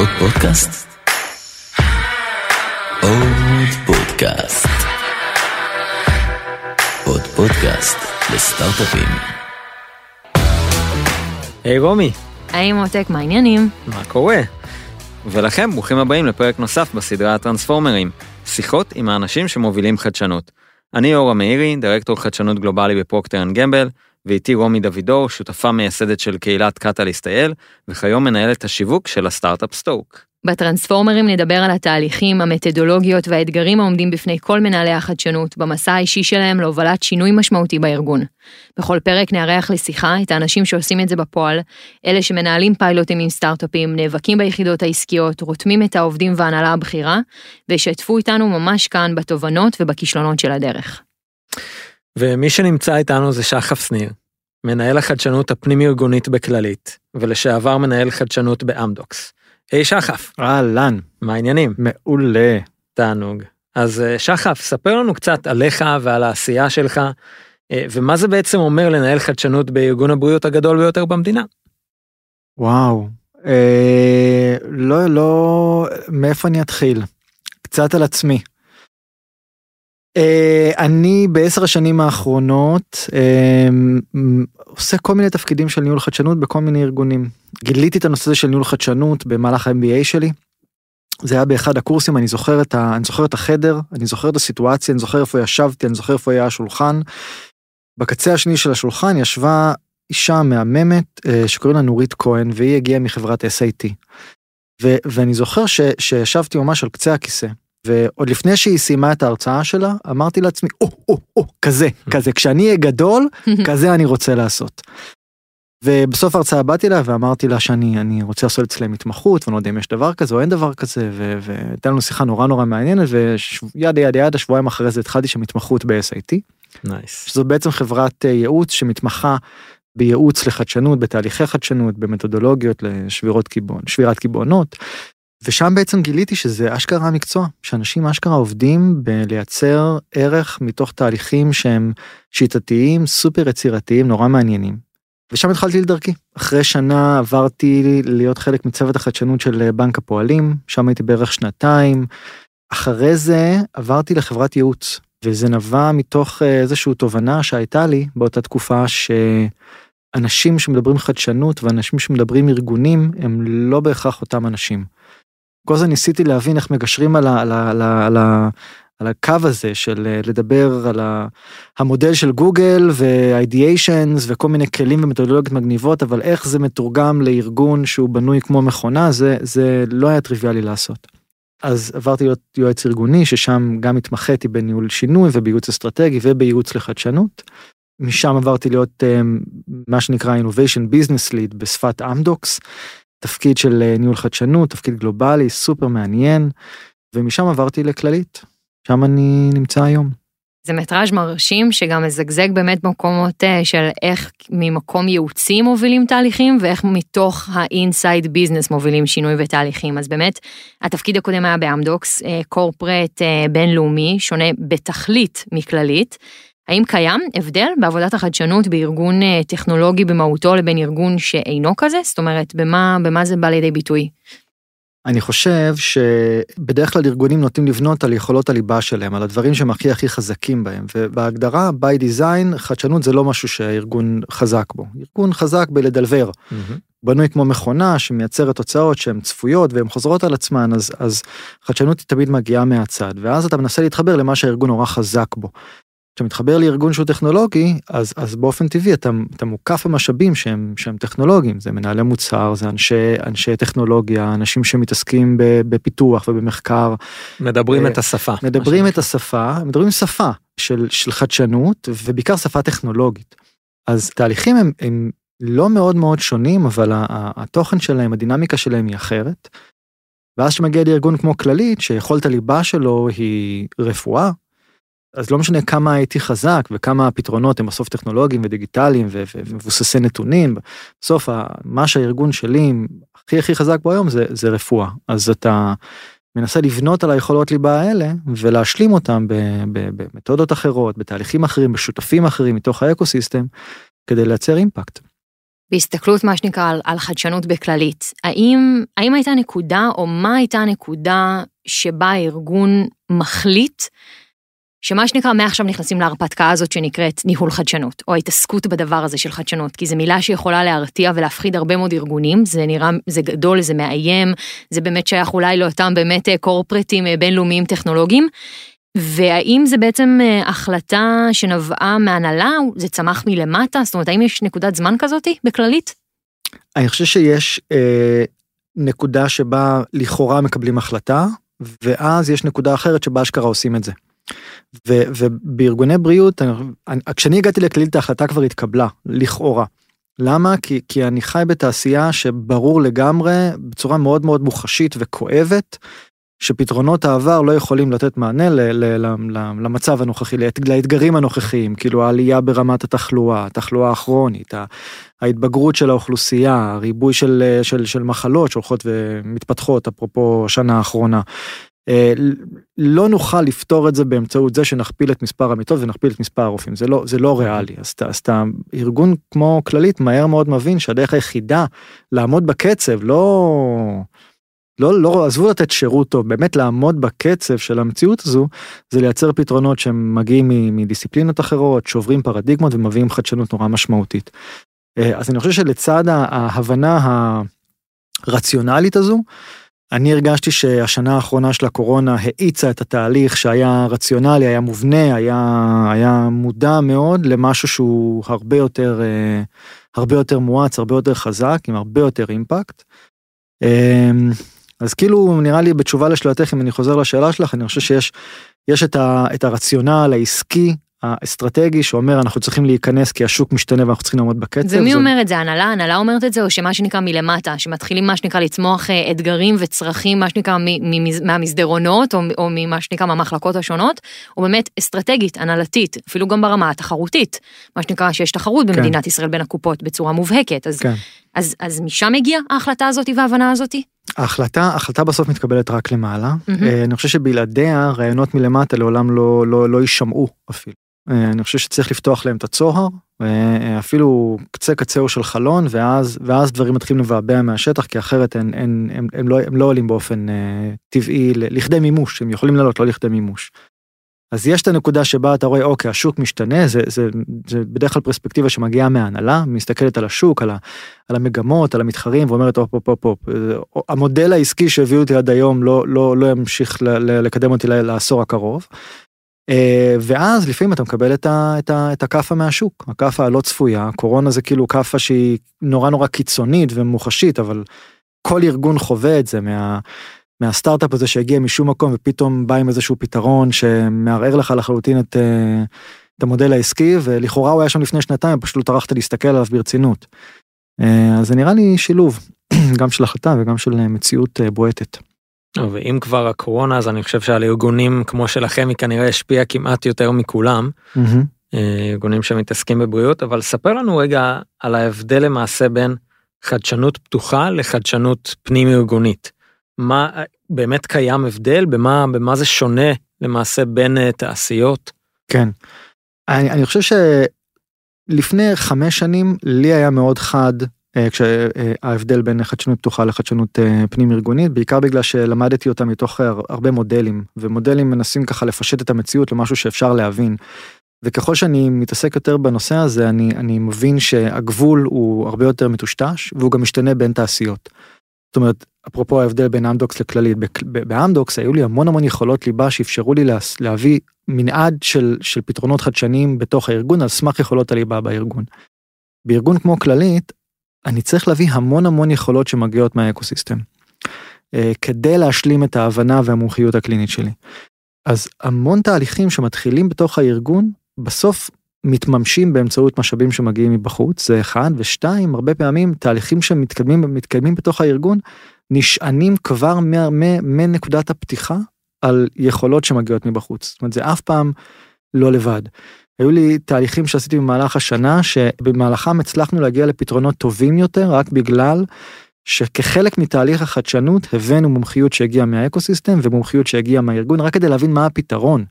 עוד פודקאסט? עוד פודקאסט. עוד פודקאסט לסטארט-אפים. היי רומי, היי מותק, מה העניינים? מה קורה? ולכם ברוכים הבאים לפרק נוסף בסדרה הטרנספורמרים, שיחות עם האנשים שמובילים חדשנות. אני אור המאירי, דירקטור חדשנות גלובלי בפרוקטר אנד גמבל, ואיתי רומי דוידור, שותפה מייסדת של קהילת Catalyst IL, וכיום מנהלת השיווק של הסטארט-אפ סטוק. בטרנספורמרים נדבר על התהליכים, המתודולוגיות והאתגרים העומדים בפני כל מנהלי החדשנות במסע האישי שלהם להובלת שינוי משמעותי בארגון. בכל פרק נארח לשיחה את האנשים שעושים את זה בפועל, אלה שמנהלים פיילוטים עם סטארט-אפים, נאבקים ביחידות העסקיות, רותמים את העובדים והנהלה הבכירה, וישתפו איתנו ממש כאן בתובנות ובכישלונות של הדרך. ומי שנמצא איתנו זה שחף שניר, מנהל החדשנות הפנים-ארגונית בכללית, ולשעבר מנהל חדשנות באמדוקס. היי שחף, אהלן, מה העניינים? מעולה. תענוג. אז אה, שחף, ספר לנו קצת עליך ועל העשייה שלך, אה, ומה זה בעצם אומר לנהל חדשנות בארגון הבריאות הגדול ביותר במדינה. וואו. אה, לא, לא, מאיפה אני אתחיל? קצת על עצמי. אה, אני בעשר השנים האחרונות אה, עושה כל מיני תפקידים של ניהול חדשנות בכל מיני ארגונים. גיליתי את הנושא הזה של ניהול חדשנות במהלך ה-MBA שלי. זה היה באחד הקורסים, אני זוכר ה, אני זוכר את החדר, אני זוכר את הסיטואציה, אני זוכר איפה ישבתי, אני זוכר איפה היה השולחן. בקצה השני של השולחן ישבה אישה מהממת אה, שקוראים לה נורית כהן, והיא הגיעה מחברת SIT. ו, ואני זוכר ש, שישבתי ממש על קצה הכיסא, ועוד לפני שהיא סיימה את ההרצאה שלה, אמרתי לעצמי, או, או, או, כזה, כזה, כשאני אהיה גדול, כזה אני רוצה לעשות. ובסוף ההרצאה באתי אליה ואמרתי לה שאני אני רוצה לעשות אצלם התמחות ואני לא יודע אם יש דבר כזה או אין דבר כזה והייתה לנו שיחה נורא נורא מעניינת ויד יד יד השבועיים אחרי זה התחלתי שם התמחות ב-SIT. nice. שזו בעצם חברת אה, ייעוץ שמתמחה בייעוץ לחדשנות בתהליכי חדשנות במתודולוגיות לשבירות קיבעון שבירת קיבעונות. ושם בעצם גיליתי שזה אשכרה המקצוע שאנשים אשכרה עובדים בלייצר ערך מתוך תהליכים שהם שיטתיים סופר יצירתיים נורא מעניינים. ושם התחלתי לדרכי אחרי שנה עברתי להיות חלק מצוות החדשנות של בנק הפועלים שם הייתי בערך שנתיים. אחרי זה עברתי לחברת ייעוץ וזה נבע מתוך אה, איזושהי תובנה שהייתה לי באותה תקופה שאנשים שמדברים חדשנות ואנשים שמדברים ארגונים הם לא בהכרח אותם אנשים. כל זה ניסיתי להבין איך מגשרים על, ה, על, ה, על, ה, על, ה, על הקו הזה של אה, לדבר על המודל של גוגל ו-ideations וכל מיני כלים ומתודולוגיות מגניבות אבל איך זה מתורגם לארגון שהוא בנוי כמו מכונה זה זה לא היה טריוויאלי לעשות. אז עברתי להיות יועץ ארגוני ששם גם התמחיתי בניהול שינוי ובייעוץ אסטרטגי ובייעוץ לחדשנות. משם עברתי להיות um, מה שנקרא innovation business lead בשפת אמדוקס. תפקיד של אה, ניהול חדשנות תפקיד גלובלי סופר מעניין ומשם עברתי לכללית שם אני נמצא היום. זה מטראז' מרשים שגם מזגזג באמת במקומות אה, של איך ממקום ייעוצי מובילים תהליכים ואיך מתוך ה inside business מובילים שינוי ותהליכים אז באמת התפקיד הקודם היה באמדוקס corporate בינלאומי שונה בתכלית מכללית. האם קיים הבדל בעבודת החדשנות בארגון אה, טכנולוגי במהותו לבין ארגון שאינו כזה? זאת אומרת, במה, במה זה בא לידי ביטוי? אני חושב שבדרך כלל ארגונים נוטים לבנות על יכולות הליבה שלהם, על הדברים שהם הכי הכי חזקים בהם, ובהגדרה, by design, חדשנות זה לא משהו שהארגון חזק בו. ארגון חזק בלדלבר. Mm-hmm. בנוי כמו מכונה שמייצרת תוצאות שהן צפויות והן חוזרות על עצמן, אז, אז חדשנות היא תמיד מגיעה מהצד, ואז אתה מנסה להתחבר למה שהארגון נורא חזק בו. כשאתה מתחבר לארגון שהוא טכנולוגי אז אז באופן טבעי אתה, אתה מוקף במשאבים שהם שהם טכנולוגיים זה מנהלי מוצר זה אנשי אנשי טכנולוגיה אנשים שמתעסקים בפיתוח ובמחקר. מדברים את השפה. מדברים את השפה מדברים שפה של של חדשנות ובעיקר שפה טכנולוגית. אז תהליכים הם, הם לא מאוד מאוד שונים אבל התוכן שלהם הדינמיקה שלהם היא אחרת. ואז שמגיע לארגון כמו כללית שיכולת הליבה שלו היא רפואה אז לא משנה כמה הייתי חזק וכמה הפתרונות הם בסוף טכנולוגיים ודיגיטליים ומבוססי נתונים, בסוף מה שהארגון שלי הכי הכי חזק בו היום זה, זה רפואה. אז אתה מנסה לבנות על היכולות ליבה האלה ולהשלים אותם במתודות אחרות, בתהליכים אחרים, בשותפים אחרים מתוך האקוסיסטם, כדי לייצר אימפקט. בהסתכלות מה שנקרא על, על חדשנות בכללית, האם, האם הייתה נקודה או מה הייתה הנקודה שבה הארגון מחליט שמה שנקרא מעכשיו נכנסים להרפתקה הזאת שנקראת ניהול חדשנות, או ההתעסקות בדבר הזה של חדשנות, כי זו מילה שיכולה להרתיע ולהפחיד הרבה מאוד ארגונים, זה נראה, זה גדול, זה מאיים, זה באמת שייך אולי לאותם באמת קורפרטים בינלאומיים טכנולוגיים, והאם זה בעצם אה, החלטה שנבעה מהנהלה, זה צמח מלמטה, זאת אומרת האם יש נקודת זמן כזאתי בכללית? אני חושב שיש אה, נקודה שבה לכאורה מקבלים החלטה, ואז יש נקודה אחרת שבה אשכרה עושים את זה. ו, ובארגוני בריאות, אני, כשאני הגעתי לכללית ההחלטה כבר התקבלה, לכאורה. למה? כי, כי אני חי בתעשייה שברור לגמרי, בצורה מאוד מאוד מוחשית וכואבת, שפתרונות העבר לא יכולים לתת מענה ל, ל, ל, למצב הנוכחי, לאתגרים הנוכחיים, כאילו העלייה ברמת התחלואה, התחלואה הכרונית, ההתבגרות של האוכלוסייה, הריבוי של, של, של מחלות שהולכות ומתפתחות, אפרופו השנה האחרונה. אה, לא נוכל לפתור את זה באמצעות זה שנכפיל את מספר המיטות ונכפיל את מספר הרופאים, זה לא, זה לא ריאלי. אז, אז אתה, ארגון כמו כללית מהר מאוד מבין שהדרך היחידה לעמוד בקצב, לא... לא, לא, עזבו לתת שירות טוב, באמת לעמוד בקצב של המציאות הזו, זה לייצר פתרונות שמגיעים מדיסציפלינות אחרות, שוברים פרדיגמות ומביאים חדשנות נורא משמעותית. אה, אז אני חושב שלצד ההבנה הרציונלית הזו, אני הרגשתי שהשנה האחרונה של הקורונה האיצה את התהליך שהיה רציונלי, היה מובנה, היה, היה מודע מאוד למשהו שהוא הרבה יותר, אה, הרבה יותר מואץ, הרבה יותר חזק, עם הרבה יותר אימפקט. אמ, אז כאילו נראה לי בתשובה לשאלתך אם אני חוזר לשאלה שלך אני חושב שיש יש את, ה, את הרציונל העסקי האסטרטגי שאומר אנחנו צריכים להיכנס כי השוק משתנה ואנחנו צריכים לעמוד בקצב. ומי זו... אומר את זה הנהלה הנהלה אומרת את זה או שמה שנקרא מלמטה שמתחילים מה שנקרא לצמוח אה, אתגרים וצרכים מה שנקרא מהמסדרונות או, או ממה שנקרא מהמחלקות השונות או באמת אסטרטגית הנהלתית אפילו גם ברמה התחרותית מה שנקרא שיש תחרות כן. במדינת ישראל בין הקופות בצורה מובהקת אז, כן. אז, אז משם הגיעה ההחלטה הזאת וההבנה הזאתי. ההחלטה ההחלטה בסוף מתקבלת רק למעלה mm-hmm. אני חושב שבלעדיה רעיונות מלמטה לעולם לא לא לא יישמעו אפילו. אה, אני חושב שצריך לפתוח להם את הצוהר, אה, אפילו קצה קצהו של חלון, ואז, ואז דברים מתחילים לבעבע מהשטח, כי אחרת הם, הם, הם, הם, לא, הם לא עולים באופן uh, טבעי לכדי מימוש, הם יכולים לעלות, לא לכדי מימוש. אז יש את הנקודה שבה אתה רואה, אוקיי, השוק משתנה, זה, זה, זה בדרך כלל פרספקטיבה שמגיעה מההנהלה, מסתכלת על השוק, על, ה, על המגמות, על המתחרים, ואומרת, הופ, הופ, הופ, הופ, המודל העסקי שהביאו אותי עד היום לא, לא, לא ימשיך לקדם אותי לעשור הקרוב. אה, ואז לפעמים אתה מקבל את, ה, את, ה, את הכאפה מהשוק, הכאפה הלא צפויה, קורונה זה כאילו כאפה שהיא נורא נורא קיצונית ומוחשית, אבל כל ארגון חווה את זה מה, מהסטארט-אפ הזה שהגיע משום מקום ופתאום בא עם איזשהו פתרון שמערער לך לחלוטין את, אה, את המודל העסקי, ולכאורה הוא היה שם לפני שנתיים, פשוט לא טרחת להסתכל עליו ברצינות. אה, אז זה נראה לי שילוב, גם של החלטה וגם של מציאות בועטת. ואם כבר הקורונה אז אני חושב שעל ארגונים כמו שלכם היא כנראה השפיעה כמעט יותר מכולם. ארגונים שמתעסקים בבריאות אבל ספר לנו רגע על ההבדל למעשה בין חדשנות פתוחה לחדשנות פנים ארגונית. מה באמת קיים הבדל במה במה זה שונה למעשה בין uh, תעשיות. כן. אני, אני חושב שלפני חמש שנים לי היה מאוד חד אה, כשההבדל בין חדשנות פתוחה לחדשנות אה, פנים ארגונית בעיקר בגלל שלמדתי אותה מתוך הרבה מודלים ומודלים מנסים ככה לפשט את המציאות למשהו שאפשר להבין. וככל שאני מתעסק יותר בנושא הזה אני אני מבין שהגבול הוא הרבה יותר מטושטש והוא גם משתנה בין תעשיות. זאת אומרת אפרופו ההבדל בין אמדוקס לכללית באמדוקס היו לי המון המון יכולות ליבה שאפשרו לי להביא מנעד של של פתרונות חדשניים בתוך הארגון על סמך יכולות הליבה בארגון. בארגון כמו כללית אני צריך להביא המון המון יכולות שמגיעות מהאקוסיסטם. אה, כדי להשלים את ההבנה והמומחיות הקלינית שלי. אז המון תהליכים שמתחילים בתוך הארגון, בסוף מתממשים באמצעות משאבים שמגיעים מבחוץ, זה אחד, ושתיים, הרבה פעמים תהליכים שמתקדמים מתקדמים בתוך הארגון, נשענים כבר מנקודת הפתיחה על יכולות שמגיעות מבחוץ. זאת אומרת, זה אף פעם לא לבד. היו לי תהליכים שעשיתי במהלך השנה שבמהלכם הצלחנו להגיע לפתרונות טובים יותר רק בגלל שכחלק מתהליך החדשנות הבאנו מומחיות שהגיעה מהאקוסיסטם ומומחיות שהגיעה מהארגון רק כדי להבין מה הפתרון.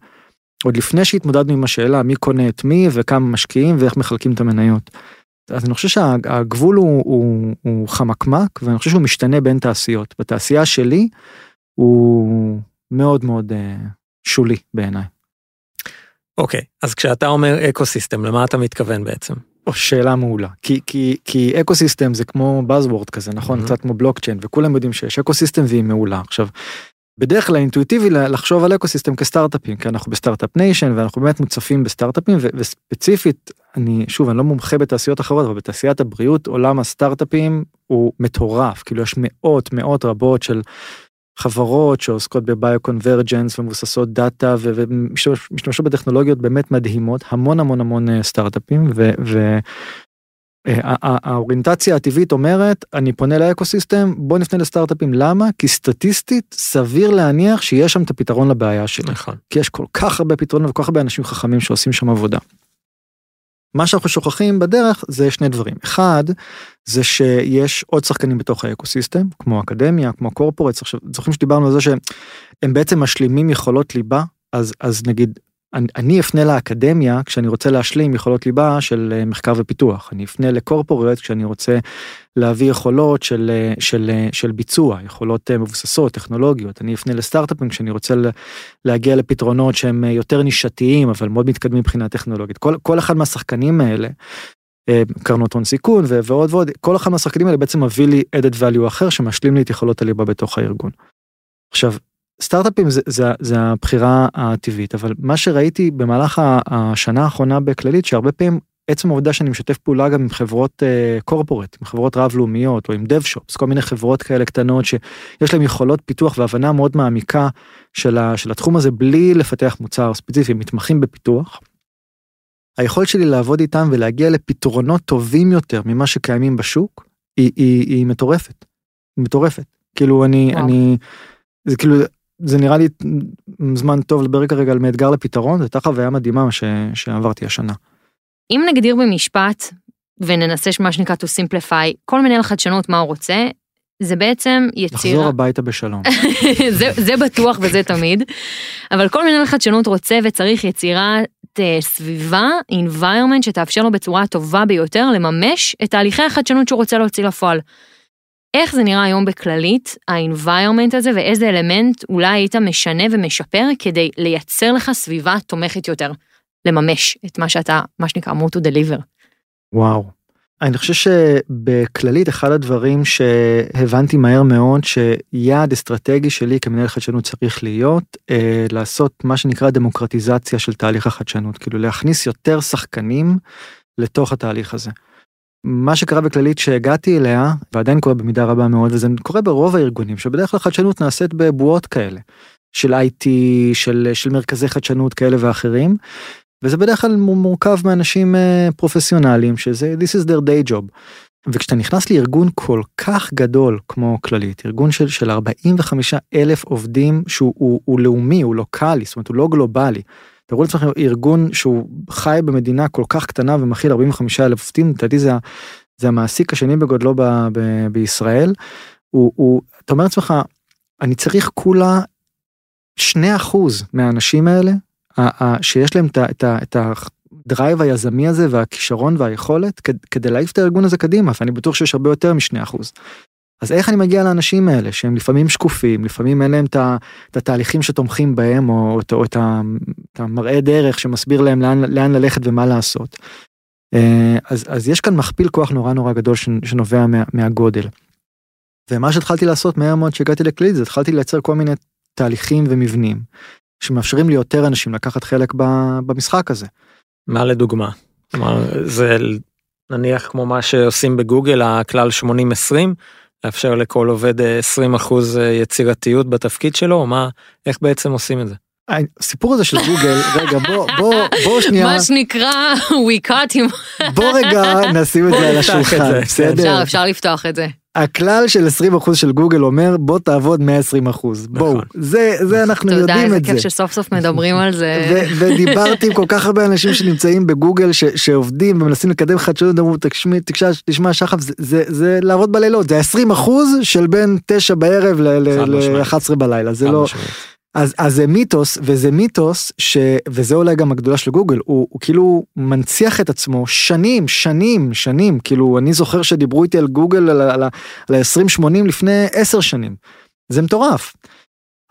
עוד לפני שהתמודדנו עם השאלה מי קונה את מי וכמה משקיעים ואיך מחלקים את המניות. אז אני חושב שהגבול הוא, הוא, הוא חמקמק ואני חושב שהוא משתנה בין תעשיות. בתעשייה שלי הוא מאוד מאוד uh, שולי בעיניי. אוקיי, אז כשאתה אומר ecosystem, למה אתה מתכוון בעצם? שאלה מעולה כי כי כי ecosystem זה כמו buzzword כזה נכון Mhm. קצת כמו בלוקצ'יין וכולם יודעים שיש ecosystem והיא מעולה עכשיו. בדרך כלל אינטואיטיבי לחשוב על ecosystem כסטארט-אפים כי אנחנו ב Start-Up Nation ואנחנו באמת מוצפים בסטארט-אפים ו- וספציפית אני שוב אני לא מומחה בתעשיות אחרות אבל בתעשיית הבריאות עולם הסטארט-אפים הוא מטורף כאילו יש מאות מאות רבות של חברות שעוסקות בביו-קונברג'נס ומבוססות דאטה ומשתמשות בטכנולוגיות באמת מדהימות המון המון המון אה, סטארט-אפים אה, האוריינטציה הטבעית אומרת אני פונה לאקוסיסטם בוא נפנה לסטארט-אפים למה כי סטטיסטית סביר להניח שיש שם את הפתרון לבעיה שלי נכון. כי יש כל כך הרבה פתרונות וכל כך הרבה אנשים חכמים שעושים שם עבודה. מה שאנחנו שוכחים בדרך זה שני דברים. אחד זה שיש עוד שחקנים בתוך האקוסיסטם כמו אקדמיה כמו קורפורטס עכשיו זוכרים שדיברנו על זה שהם בעצם משלימים יכולות ליבה? אז אז נגיד אני, אפנה לאקדמיה כשאני רוצה להשלים יכולות ליבה של אה, מחקר ופיתוח אני אפנה לקורפורט כשאני רוצה להביא יכולות של אה, של אה, של ביצוע יכולות מבוססות טכנולוגיות אני אפנה לסטארט-אפים כשאני רוצה להגיע לפתרונות שהם יותר נישתיים אבל מאוד מתקדמים מבחינה טכנולוגית כל כל אחד מהשחקנים האלה. קרנות הון סיכון ועוד ועוד כל אחד מהשחקנים האלה בעצם מביא לי added value אחר שמשלים לי את יכולות הליבה בתוך הארגון. עכשיו סטארט-אפים זה, זה, זה הבחירה הטבעית אבל מה שראיתי במהלך השנה האחרונה בכללית שהרבה פעמים עצם העובדה שאני משתף פעולה גם עם חברות קורפורט עם חברות רב לאומיות או עם dev shops כל מיני חברות כאלה קטנות שיש להם יכולות פיתוח והבנה מאוד מעמיקה של, ה, של התחום הזה בלי לפתח מוצר ספציפי מתמחים בפיתוח. היכולת שלי לעבוד איתם ולהגיע לפתרונות טובים יותר ממה שקיימים בשוק היא, היא, היא מטורפת. היא מטורפת כאילו אני וואו. אני זה כאילו זה נראה לי זמן טוב לדבר כרגע על מאתגר לפתרון זו הייתה חוויה מדהימה ש, שעברתי השנה. אם נגדיר במשפט וננסה מה שנקרא to simplify, כל מנהל חדשנות מה הוא רוצה, זה בעצם לחזור יצירה, הביתה בשלום. זה, זה בטוח וזה תמיד, אבל כל מנהל חדשנות רוצה וצריך יצירת אה, סביבה, environment שתאפשר לו בצורה הטובה ביותר לממש את תהליכי החדשנות שהוא רוצה להוציא לפועל. איך זה נראה היום בכללית, ה-environment הזה, ואיזה אלמנט אולי היית משנה ומשפר כדי לייצר לך סביבה תומכת יותר, לממש את מה שאתה, מה שנקרא, to deliver. וואו. אני חושב שבכללית אחד הדברים שהבנתי מהר מאוד שיעד אסטרטגי שלי כמנהל חדשנות צריך להיות אה, לעשות מה שנקרא דמוקרטיזציה של תהליך החדשנות כאילו להכניס יותר שחקנים לתוך התהליך הזה. מה שקרה בכללית שהגעתי אליה ועדיין קורה במידה רבה מאוד וזה קורה ברוב הארגונים שבדרך כלל חדשנות נעשית בבועות כאלה של IT של של מרכזי חדשנות כאלה ואחרים. וזה בדרך כלל מורכב מאנשים אה, פרופסיונליים שזה this is their day job. וכשאתה נכנס לארגון כל כך גדול כמו כללית ארגון של של 45 אלף עובדים שהוא הוא, הוא לאומי הוא לוקאלי זאת אומרת הוא לא גלובלי. תראו לעצמכם ארגון שהוא חי במדינה כל כך קטנה ומכיל 45 אלף עובדים לדעתי זה, זה המעסיק השני בגודלו ב, ב, בישראל. הוא, הוא אתה אומר לעצמך אני צריך כולה 2 אחוז מהאנשים האלה ה- ה- שיש להם את הדרייב היזמי הזה והכישרון והיכולת כד- כדי להעיף את הארגון הזה קדימה ואני בטוח שיש הרבה יותר משני אחוז. אז איך אני מגיע לאנשים האלה שהם לפעמים שקופים לפעמים אין להם את התהליכים שתומכים בהם או את, או את, המראה דרך שמסביר להם לאן, לאן ללכת ומה לעשות. אה, אז, אז יש כאן מכפיל כוח נורא נורא גדול שנובע מה, מהגודל. ומה שהתחלתי לעשות מהר מאוד שהגעתי לכללית זה התחלתי לייצר כל מיני תהליכים ומבנים שמאפשרים ליותר אנשים לקחת חלק במשחק הזה. מה לדוגמה? זה נניח כמו מה שעושים בגוגל הכלל 80-20 לאפשר לכל עובד אה, 20 אחוז יצירתיות בתפקיד שלו או מה איך בעצם עושים את זה. הסיפור הזה של גוגל רגע בוא בוא בוא שנייה מה שנקרא, we cut him. בוא רגע נשים את זה על השולחן זה, בסדר אפשר, אפשר לפתוח את זה. הכלל של 20% של גוגל אומר בוא תעבוד 120% בואו נכון. זה זה אנחנו תודה, יודעים איזה את זה. כיף שסוף סוף מדברים על זה. ו- ודיברתי עם כל כך הרבה אנשים שנמצאים בגוגל ש- שעובדים ומנסים לקדם חדשנות אמרו תשמע תשמע שחף זה, זה זה לעבוד בלילות זה 20 אחוז של בין 9 בערב חד משמעית. ל-11 בלילה זה לא משמעית. אז, אז זה מיתוס, וזה מיתוס, ש, וזה אולי גם הגדולה של גוגל, הוא, הוא כאילו מנציח את עצמו שנים, שנים, שנים, כאילו אני זוכר שדיברו איתי על גוגל על, על, על ה-2080 לפני 10 שנים. זה מטורף.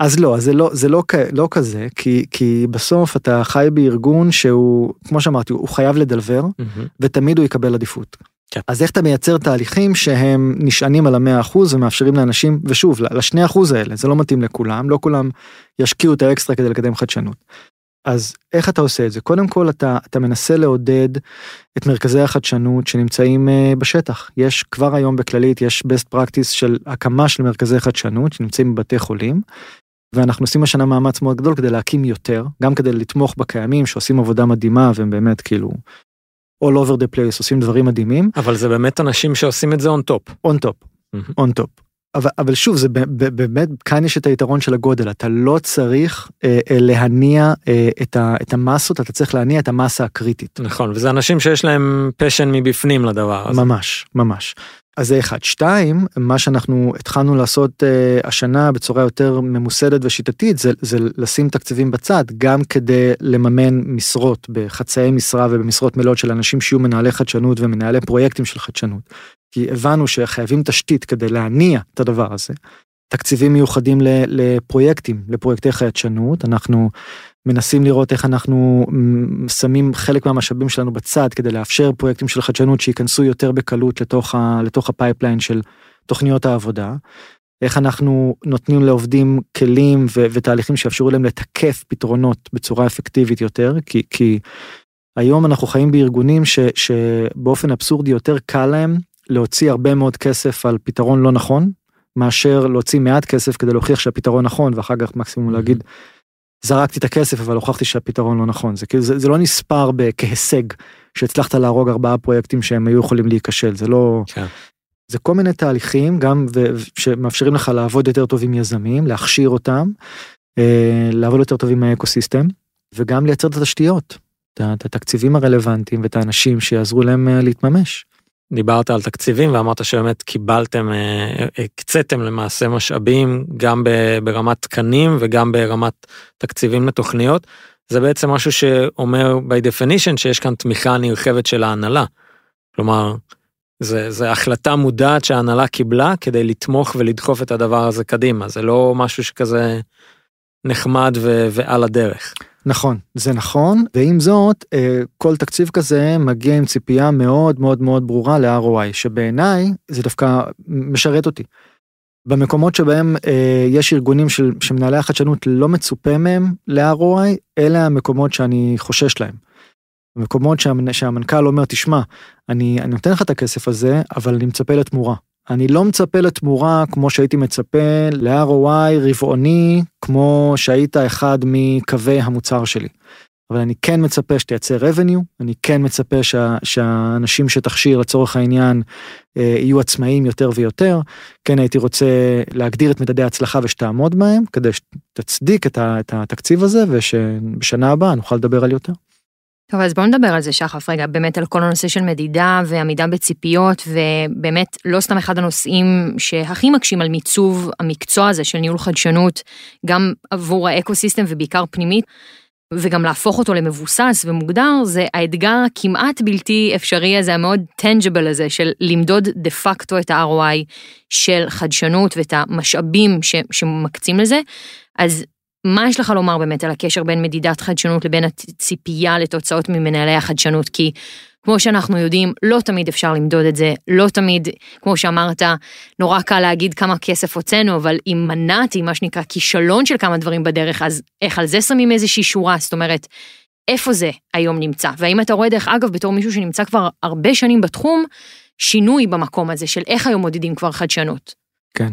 אז לא, אז זה לא, זה לא, לא כזה, כי, כי בסוף אתה חי בארגון שהוא, כמו שאמרתי, הוא חייב לדלבר, מהמם. ותמיד הוא יקבל עדיפות. כן. אז איך אתה מייצר תהליכים שהם נשענים על המאה אחוז ומאפשרים לאנשים, ושוב, לשני אחוז האלה, זה לא מתאים לכולם, לא כולם ישקיעו את האקסטרה כדי לקדם חדשנות. אז איך אתה עושה את זה? קודם כל אתה, אתה מנסה לעודד את מרכזי החדשנות שנמצאים uh, בשטח. יש כבר היום בכללית, יש best practice של הקמה של מרכזי חדשנות שנמצאים בבתי חולים. ואנחנו עושים השנה מאמץ מאוד גדול כדי להקים יותר, גם כדי לתמוך בקיימים שעושים עבודה מדהימה והם באמת כאילו all over the place עושים דברים מדהימים, אבל זה באמת אנשים שעושים את זה on top. on top, מהמם. on top. אבל, אבל שוב זה באמת כאן יש את היתרון של הגודל אתה לא צריך אה, אה, להניע אה, את, ה, את המסות אתה צריך להניע את המסה הקריטית. נכון, וזה אנשים שיש להם פשן מבפנים לדבר הזה. ממש ממש. אז זה אחד. שתיים, מה שאנחנו התחלנו לעשות uh, השנה בצורה יותר ממוסדת ושיטתית זה, זה לשים תקציבים בצד גם כדי לממן משרות בחצאי משרה ובמשרות מלאות של אנשים שיהיו מנהלי חדשנות ומנהלי פרויקטים של חדשנות. כי הבנו שחייבים תשתית כדי להניע את הדבר הזה. תקציבים מיוחדים לפרויקטים, לפרויקטי חדשנות, אנחנו מנסים לראות איך אנחנו שמים חלק מהמשאבים שלנו בצד כדי לאפשר פרויקטים של חדשנות שייכנסו יותר בקלות לתוך, ה, לתוך ה pipeline של תוכניות העבודה. איך אנחנו נותנים לעובדים כלים ו- ותהליכים שיאפשרו להם לתקף פתרונות בצורה אפקטיבית יותר, כי, כי היום אנחנו חיים בארגונים ש, שבאופן אבסורדי יותר קל להם להוציא הרבה מאוד כסף על פתרון לא נכון, מאשר להוציא מעט כסף כדי להוכיח שהפתרון נכון ואחר כך מקסימום להגיד זרקתי את הכסף אבל הוכחתי שהפתרון לא נכון זה כאילו זה, זה לא נספר כהישג שהצלחת להרוג ארבעה פרויקטים שהם היו יכולים להיכשל זה לא כן. זה כל מיני תהליכים גם ו- שמאפשרים לך לעבוד יותר טוב עם יזמים להכשיר אותם אה, לעבוד יותר טוב עם האקוסיסטם וגם לייצר את התשתיות את את התקציבים הרלוונטיים ואת האנשים שיעזרו להם אה, להתממש. דיברת על תקציבים ואמרת שבאמת קיבלתם, אה, הקציתם למעשה משאבים גם ברמת תקנים וגם ברמת תקציבים לתוכניות. זה בעצם משהו שאומר by definition שיש כאן תמיכה נרחבת של ההנהלה. כלומר, זה, זה החלטה מודעת שההנהלה קיבלה כדי לתמוך ולדחוף את הדבר הזה קדימה, זה לא משהו שכזה נחמד ו- ועל הדרך. נכון, זה נכון, ועם זאת, אה, כל תקציב כזה מגיע עם ציפייה מאוד מאוד מאוד ברורה ל-ROI, שבעיניי זה דווקא משרת אותי. במקומות שבהם אה, יש ארגונים של, שמנהלי החדשנות לא מצופה מהם ל-ROI, אלה המקומות שאני חושש להם. מקומות שהמנ- שהמנכ"ל אומר, תשמע, אני, אני נותן לך את הכסף הזה, אבל אני מצפה לתמורה. אני לא מצפה לתמורה כמו שהייתי מצפה ל-ROI רבעוני, כמו שהיית אחד מקווי המוצר שלי. אבל אני כן מצפה שתייצר revenue, אני כן מצפה שה, שהאנשים שתכשיר לצורך העניין אה, יהיו עצמאיים יותר ויותר. כן הייתי רוצה להגדיר את מדדי ההצלחה ושתעמוד בהם, כדי שתצדיק את, ה, את התקציב הזה, ושבשנה הבאה נוכל לדבר על יותר. טוב, אז בואו נדבר על זה, שחף, רגע, באמת על כל הנושא של מדידה ועמידה בציפיות, ובאמת לא סתם אחד הנושאים שהכי מקשים על מיצוב המקצוע הזה של ניהול חדשנות, גם עבור האקוסיסטם ובעיקר פנימית, וגם להפוך אותו למבוסס ומוגדר, זה האתגר הכמעט בלתי אפשרי הזה, המאוד טנג'בל הזה, של למדוד דה פקטו את ה-ROI של חדשנות ואת המשאבים ש- שמקצים לזה. אז מה יש לך לומר באמת על הקשר בין מדידת חדשנות לבין הציפייה לתוצאות ממנהלי החדשנות? כי כמו שאנחנו יודעים, לא תמיד אפשר למדוד את זה, לא תמיד, כמו שאמרת, נורא קל להגיד כמה כסף הוצאנו, אבל אם מנעתי מה שנקרא כישלון של כמה דברים בדרך, אז איך על זה שמים איזושהי שורה? זאת אומרת, איפה זה היום נמצא? והאם אתה רואה, דרך אגב, בתור מישהו שנמצא כבר הרבה שנים בתחום, שינוי במקום הזה של איך היום מודדים כבר חדשנות? כן.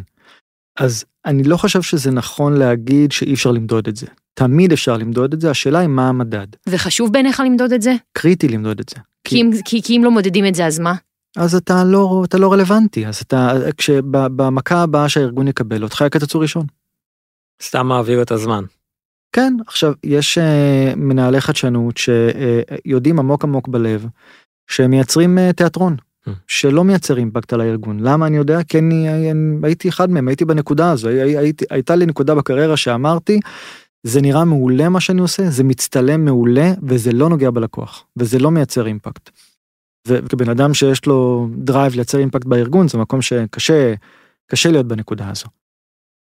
אז אני לא חושב שזה נכון להגיד שאי אפשר למדוד את זה. תמיד אפשר למדוד את זה, השאלה היא מה המדד. וחשוב בעיניך למדוד את זה? קריטי למדוד את זה. כי אם, כי, כי אם לא מודדים את זה, אז מה? אז אתה לא, אתה לא רלוונטי, אז אתה, כשבמכה הבאה שהארגון יקבל, אותך יקצצו ראשון. סתם מעביר את הזמן. כן, עכשיו, יש uh, מנהלי חדשנות שיודעים עמוק עמוק בלב, שהם מייצרים uh, תיאטרון. שלא מייצר אימפקט על הארגון. למה אני יודע? כי אני, אני הייתי אחד מהם, הייתי בנקודה הזו, הי, הייתי, הייתה לי נקודה בקריירה שאמרתי, זה נראה מעולה מה שאני עושה, זה מצטלם מעולה וזה לא נוגע בלקוח, וזה לא מייצר אימפקט. וכבן אדם שיש לו drive לייצר אימפקט בארגון, זה מקום שקשה, קשה להיות בנקודה הזו.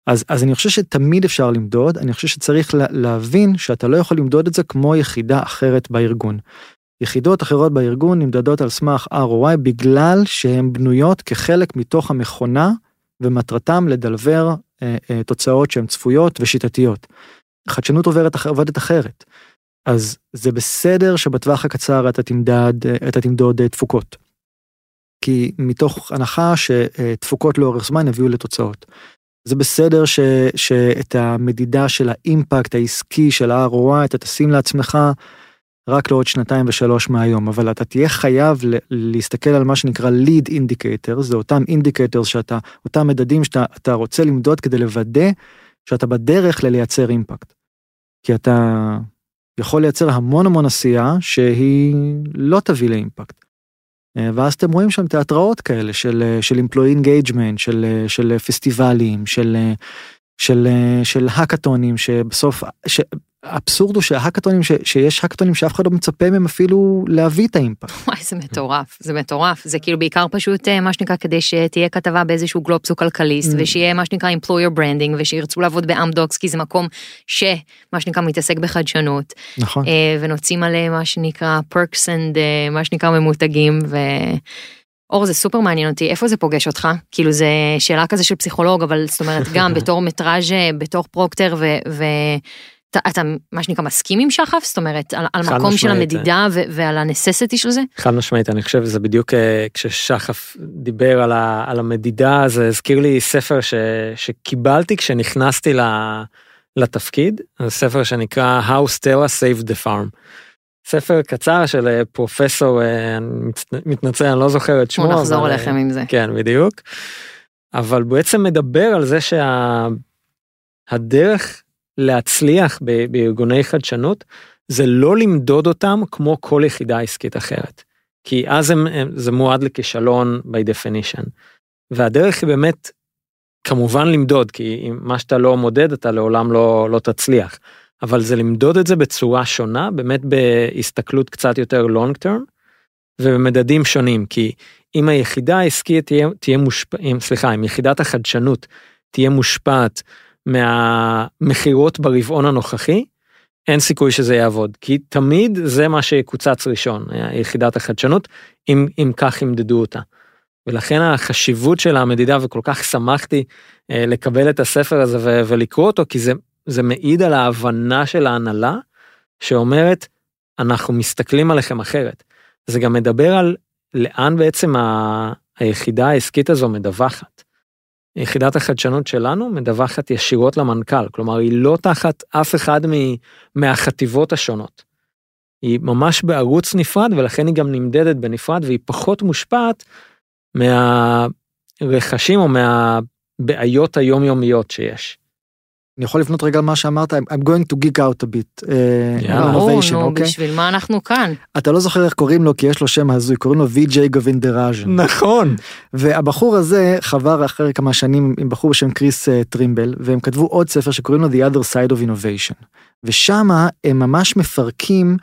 אז, אז אני חושב שתמיד אפשר למדוד, אני חושב שצריך לה, להבין שאתה לא יכול למדוד את זה כמו יחידה אחרת בארגון. יחידות אחרות בארגון נמדדות על סמך ROI בגלל שהן בנויות כחלק מתוך המכונה ומטרתם לדלבר אה, אה, תוצאות שהן צפויות ושיטתיות. חדשנות עוברת, עובדת אחרת. אז זה בסדר שבטווח הקצר אתה תמדד, אתה תמדוד אה, תפוקות. כי מתוך הנחה שתפוקות לאורך זמן יביאו לתוצאות. זה בסדר ש, שאת המדידה של האימפקט העסקי של ה-ROI אתה תשים לעצמך רק לעוד שנתיים ושלוש מהיום, אבל אתה תהיה חייב להסתכל על מה שנקרא lead indicators, זה אותם indicators שאתה, אותם מדדים שאתה רוצה למדוד כדי לוודא שאתה בדרך ללייצר אימפקט. כי אתה יכול לייצר המון המון עשייה שהיא לא תביא לאימפקט. אה, ואז אתם רואים שם תיאטראות כאלה של, אה, של employee engagement, של, אה, של פסטיבלים, של, של, של האקתונים, שבסוף, ש, האבסורד הוא שההאקתונים, ש, שיש האקתונים שאף אחד לא מצפה מהם אפילו להביא את האימפקט. וואי, זה מטורף, זה מטורף. זה כאילו בעיקר פשוט מה שנקרא כדי שתהיה כתבה באיזשהו גלובס או כלכליסט, mm. ושיהיה מה שנקרא employer branding, ושירצו לעבוד באמדוקס, כי זה מקום שמה שנקרא מתעסק בחדשנות. נכון. ומוציאים עליהם מה שנקרא perks and מה שנקרא ממותגים, ו... אור זה סופר מעניין אותי איפה זה פוגש אותך כאילו זה שאלה כזה של פסיכולוג אבל זאת אומרת גם בתור מטראז' בתור פרוקטר ו, ו, אתה, אתה מה שנקרא מסכים עם שחף זאת אומרת על, על מקום משמעית. של המדידה ו, ועל ה necessity של זה? חד משמעית אני חושב שזה בדיוק אה, כששחף דיבר על, ה, על המדידה זה הזכיר לי ספר ש, שקיבלתי כשנכנסתי לתפקיד זה ספר שנקרא How Stella Saved the Farm. ספר קצר של אה, פרופסור, אה, אני מתנצל, אני לא זוכר את שמו. בוא נחזור אבל, אליכם עם זה. כן, בדיוק. אבל בעצם מדבר על זה שהדרך להצליח בארגוני חדשנות זה לא למדוד אותם כמו כל יחידה עסקית אחרת. כי אז הם, הם, זה מועד לכישלון by definition. והדרך היא באמת כמובן למדוד, כי מה שאתה לא מודד אתה לעולם לא, לא תצליח. אבל זה למדוד את זה בצורה שונה, באמת בהסתכלות קצת יותר long term, ובמדדים שונים, כי אם היחידה העסקית תהיה, תהיה מושפעת, סליחה, אם יחידת החדשנות תהיה מושפעת מהמכירות ברבעון הנוכחי, אין סיכוי שזה יעבוד, כי תמיד זה מה שיקוצץ ראשון, יחידת החדשנות, אם, אם כך ימדדו אותה. ולכן החשיבות של המדידה, וכל כך שמחתי אה, לקבל את הספר הזה ו- ולקרוא אותו, כי זה זה מעיד על ההבנה של ההנהלה שאומרת אנחנו מסתכלים עליכם אחרת. זה גם מדבר על לאן בעצם ה... היחידה העסקית הזו מדווחת. יחידת החדשנות שלנו מדווחת ישירות למנכ"ל, כלומר היא לא תחת אף אחד מ... מהחטיבות השונות. היא ממש בערוץ נפרד ולכן היא גם נמדדת בנפרד והיא פחות מושפעת מהרעשים או מהבעיות היומיומיות שיש. אני יכול לפנות רגע מה שאמרת, I'm going to geek out a bit. ברור, נו, אוקיי? בשביל מה אנחנו כאן? אתה לא זוכר איך קוראים לו, כי יש לו שם הזוי, קוראים לו ויג'יי גווינדרג'ן. נכון. והבחור הזה חבר אחרי כמה שנים עם בחור בשם קריס טרימבל, והם כתבו עוד ספר שקוראים לו The Other Side of Innovation. ושמה הם ממש מפרקים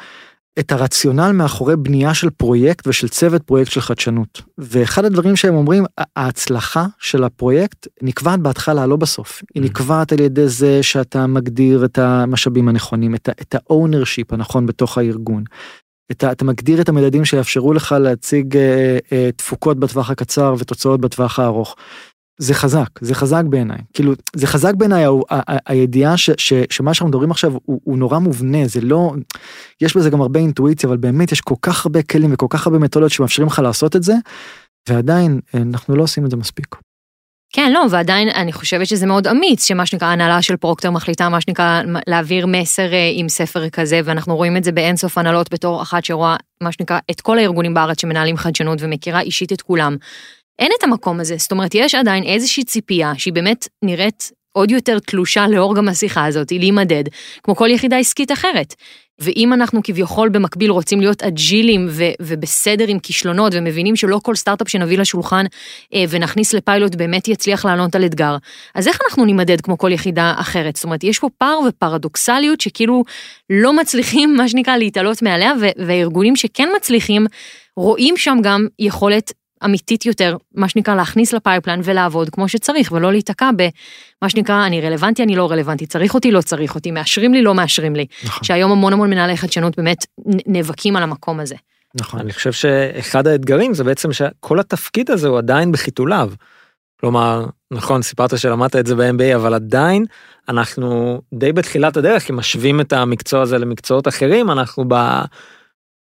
את הרציונל מאחורי בנייה של פרויקט ושל צוות פרויקט של חדשנות. ואחד הדברים שהם אומרים, ההצלחה של הפרויקט נקבעת בהתחלה, לא בסוף. היא mm. נקבעת על ידי זה שאתה מגדיר את המשאבים הנכונים, את ה-ownership הנכון בתוך הארגון. אתה, אתה מגדיר את המדדים שיאפשרו לך להציג אה, אה, תפוקות בטווח הקצר ותוצאות בטווח הארוך. זה חזק, זה חזק בעיניי. כאילו, זה חזק בעיניי הידיעה ש, ש, שמה שאנחנו מדברים עכשיו הוא, הוא נורא מובנה, זה לא, יש בזה גם הרבה אינטואיציה, אבל באמת יש כל כך הרבה כלים וכל כך הרבה מתודות שמאפשרים לך לעשות את זה, ועדיין אנחנו לא עושים את זה מספיק. כן, לא, ועדיין אני חושבת שזה מאוד אמיץ, שמה שנקרא הנהלה של פרוקטר מחליטה מה שנקרא להעביר מסר אה, עם ספר כזה, ואנחנו רואים את זה באינסוף הנהלות בתור אחת שרואה מה שנקרא את כל הארגונים בארץ שמנהלים חדשנות ומכירה אישית את כולם. אין את המקום הזה, זאת אומרת, יש עדיין איזושהי ציפייה שהיא באמת נראית עוד יותר תלושה לאור גם השיחה הזאת, היא להימדד, כמו כל יחידה עסקית אחרת. ואם אנחנו כביכול במקביל רוצים להיות אג'ילים ו- ובסדר עם כישלונות ומבינים שלא כל סטארט-אפ שנביא לשולחן אה, ונכניס לפיילוט באמת יצליח לענות על אתגר, אז איך אנחנו נימדד כמו כל יחידה אחרת? זאת אומרת, יש פה פער ופרדוקסליות שכאילו לא מצליחים, מה שנקרא, להתעלות מעליה, והארגונים שכן מצליחים, רואים שם גם יכולת אמיתית יותר, מה שנקרא להכניס ל pipeline ולעבוד כמו שצריך, ולא להיתקע במה שנקרא אני רלוונטי, אני לא רלוונטי, צריך אותי, לא צריך אותי, מאשרים לי, לא מאשרים לי. נכון. שהיום המון המון מנהלי חדשנות באמת נאבקים על המקום הזה. נכון. אני חושב שאחד האתגרים זה בעצם שכל התפקיד הזה הוא עדיין בחיתוליו. כלומר, נכון, סיפרת שלמדת את זה ב-MBA, אבל עדיין אנחנו די בתחילת הדרך, אם משווים את המקצוע הזה למקצועות אחרים, אנחנו ב...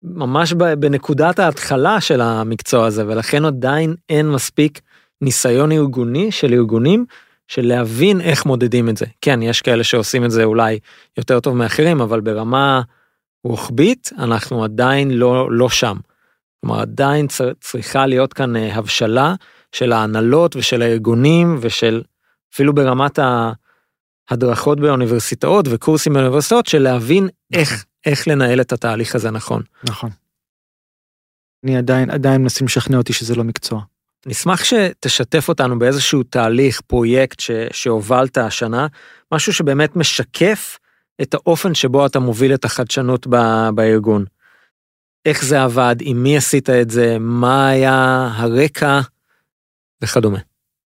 ממש בנקודת ההתחלה של המקצוע הזה, ולכן עדיין אין מספיק ניסיון ארגוני של ארגונים של להבין איך מודדים את זה. כן, יש כאלה שעושים את זה אולי יותר טוב מאחרים, אבל ברמה רוחבית אנחנו עדיין לא, לא שם. כלומר, עדיין צריכה להיות כאן אה, הבשלה של ההנהלות ושל הארגונים ושל אפילו ברמת ההדרכות באוניברסיטאות וקורסים באוניברסיטאות של להבין איך איך לנהל את התהליך הזה נכון. נכון. אני עדיין עדיין מנסים לשכנע אותי שזה לא מקצוע. נשמח שתשתף אותנו באיזשהו תהליך פרויקט ש, שהובלת השנה משהו שבאמת משקף את האופן שבו אתה מוביל את החדשנות ב, בארגון. איך זה עבד עם מי עשית את זה מה היה הרקע וכדומה.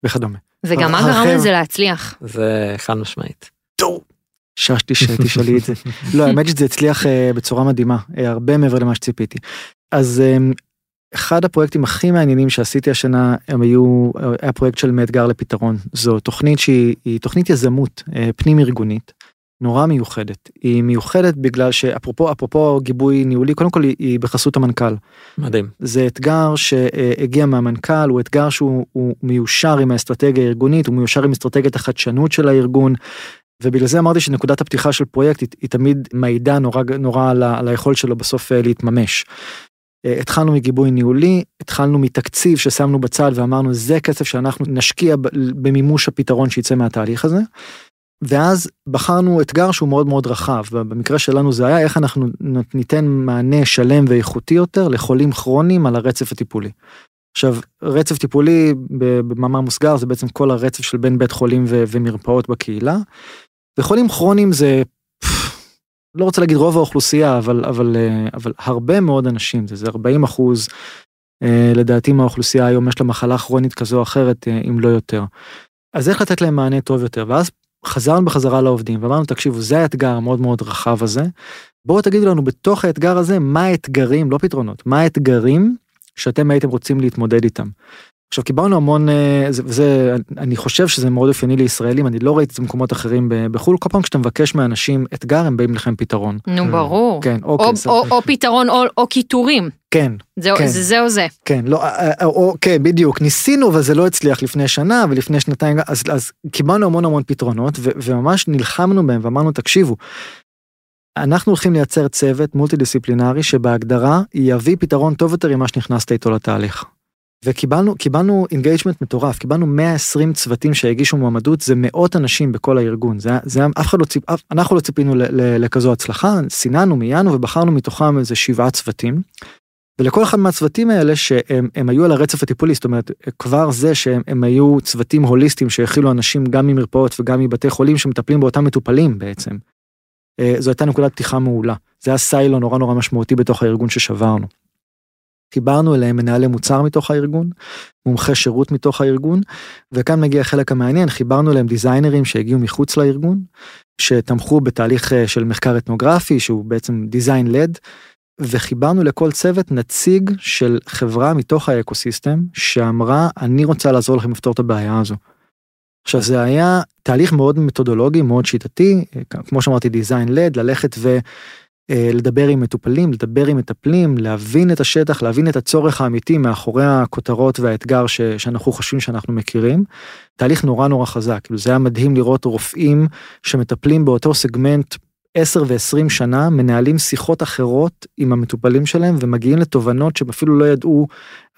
וכדומה. וגם מה גרם לזה להצליח. זה חד משמעית. חששתי שתשאלי את זה. לא, האמת שזה הצליח אה, בצורה מדהימה, אה, הרבה מעבר למה שציפיתי. אז אה, אחד הפרויקטים הכי מעניינים שעשיתי השנה הם היו, היה פרויקט של מאתגר לפתרון. זו תוכנית שהיא תוכנית יזמות פנים ארגונית. נורא מיוחדת. היא מיוחדת בגלל שאפרופו אפרופו גיבוי ניהולי קודם כל היא בחסות המנכ"ל. מדהים. זה אתגר שהגיע מהמנכ"ל הוא אתגר שהוא מיושר עם האסטרטגיה הארגונית הוא מיושר עם אסטרטגיית החדשנות של הארגון ובגלל זה אמרתי שנקודת הפתיחה של פרויקט היא, היא תמיד מעידה נורא נורא על, על היכולת שלו בסוף אה, להתממש. אה, התחלנו מגיבוי ניהולי, התחלנו מתקציב ששמנו בצד ואמרנו זה כסף שאנחנו נשקיע במימוש הפתרון שיצא מהתהליך הזה. ואז בחרנו אתגר שהוא מאוד מאוד רחב, במקרה שלנו זה היה איך אנחנו ניתן מענה שלם ואיכותי יותר לחולים כרוניים על הרצף הטיפולי. עכשיו רצף טיפולי במאמר מוסגר זה בעצם כל הרצף של בין בית חולים ומרפאות בקהילה. וחולים כרוניים זה לא רוצה להגיד רוב האוכלוסייה אבל אבל אבל הרבה מאוד אנשים זה זה 40 אחוז לדעתי מהאוכלוסייה היום יש לה מחלה כרונית כזו או אחרת אם לא יותר. אז איך לתת להם מענה טוב יותר ואז חזרנו בחזרה לעובדים ואמרנו תקשיבו זה האתגר המאוד מאוד רחב הזה. בואו תגידו לנו בתוך האתגר הזה מה האתגרים לא פתרונות מה האתגרים שאתם הייתם רוצים להתמודד איתם. עכשיו קיבלנו המון אה, זה, זה אני חושב שזה מאוד אופייני לישראלים אני לא ראיתי את זה במקומות אחרים בחו"ל כל פעם כשאתה מבקש מאנשים אתגר הם באים לכם פתרון. נו ברור. כן, אוקיי, או, או, או פתרון או, או קיטורים. כן. זה, כן. זה זה או זה. כן, לא, אה, אה, או, כן, בדיוק, ניסינו וזה לא הצליח לפני שנה ולפני שנתיים, אז, אז קיבלנו המון המון פתרונות ו, וממש נלחמנו בהם ואמרנו תקשיבו, אנחנו הולכים לייצר צוות מולטי דיסציפלינרי שבהגדרה יביא פתרון טוב יותר ממה שנכנסת איתו לתהליך. וקיבלנו קיבלנו engagement מטורף קיבלנו 120 צוותים שהגישו מועמדות זה מאות אנשים בכל הארגון זה זה אף אחד לא ציפ אנחנו לא ציפינו לכזו הצלחה סיננו מיינו ובחרנו מתוכם איזה שבעה צוותים. ולכל אחד מהצוותים האלה שהם הם היו על הרצף הטיפולי זאת אומרת כבר זה שהם היו צוותים הוליסטיים שהכילו אנשים גם ממרפאות וגם מבתי חולים שמטפלים באותם מטופלים בעצם. אה, זו הייתה נקודת פתיחה מעולה זה היה סיילו נורא נורא משמעותי בתוך הארגון ששברנו. חיברנו אליהם מנהלי מוצר מתוך הארגון, מומחי שירות מתוך הארגון, וכאן מגיע החלק המעניין, חיברנו אליהם דיזיינרים שהגיעו מחוץ לארגון, שתמכו בתהליך אה, של מחקר אתנוגרפי שהוא בעצם דיזיין לד, וחיברנו לכל צוות נציג של חברה מתוך האקוסיסטם שאמרה אני רוצה לעזור לכם לפתור את הבעיה הזו. עכשיו זה היה תהליך מאוד מתודולוגי מאוד שיטתי אה, כמו שאמרתי דיזיין לד ללכת ו... לדבר עם מטופלים, לדבר עם מטפלים, להבין את השטח, להבין את הצורך האמיתי מאחורי הכותרות והאתגר ש, שאנחנו חושבים שאנחנו מכירים. תהליך נורא נורא חזק, כאילו זה היה מדהים לראות רופאים שמטפלים באותו סגמנט 10 ו-20 שנה מנהלים שיחות אחרות עם המטופלים שלהם ומגיעים לתובנות שהם אפילו לא ידעו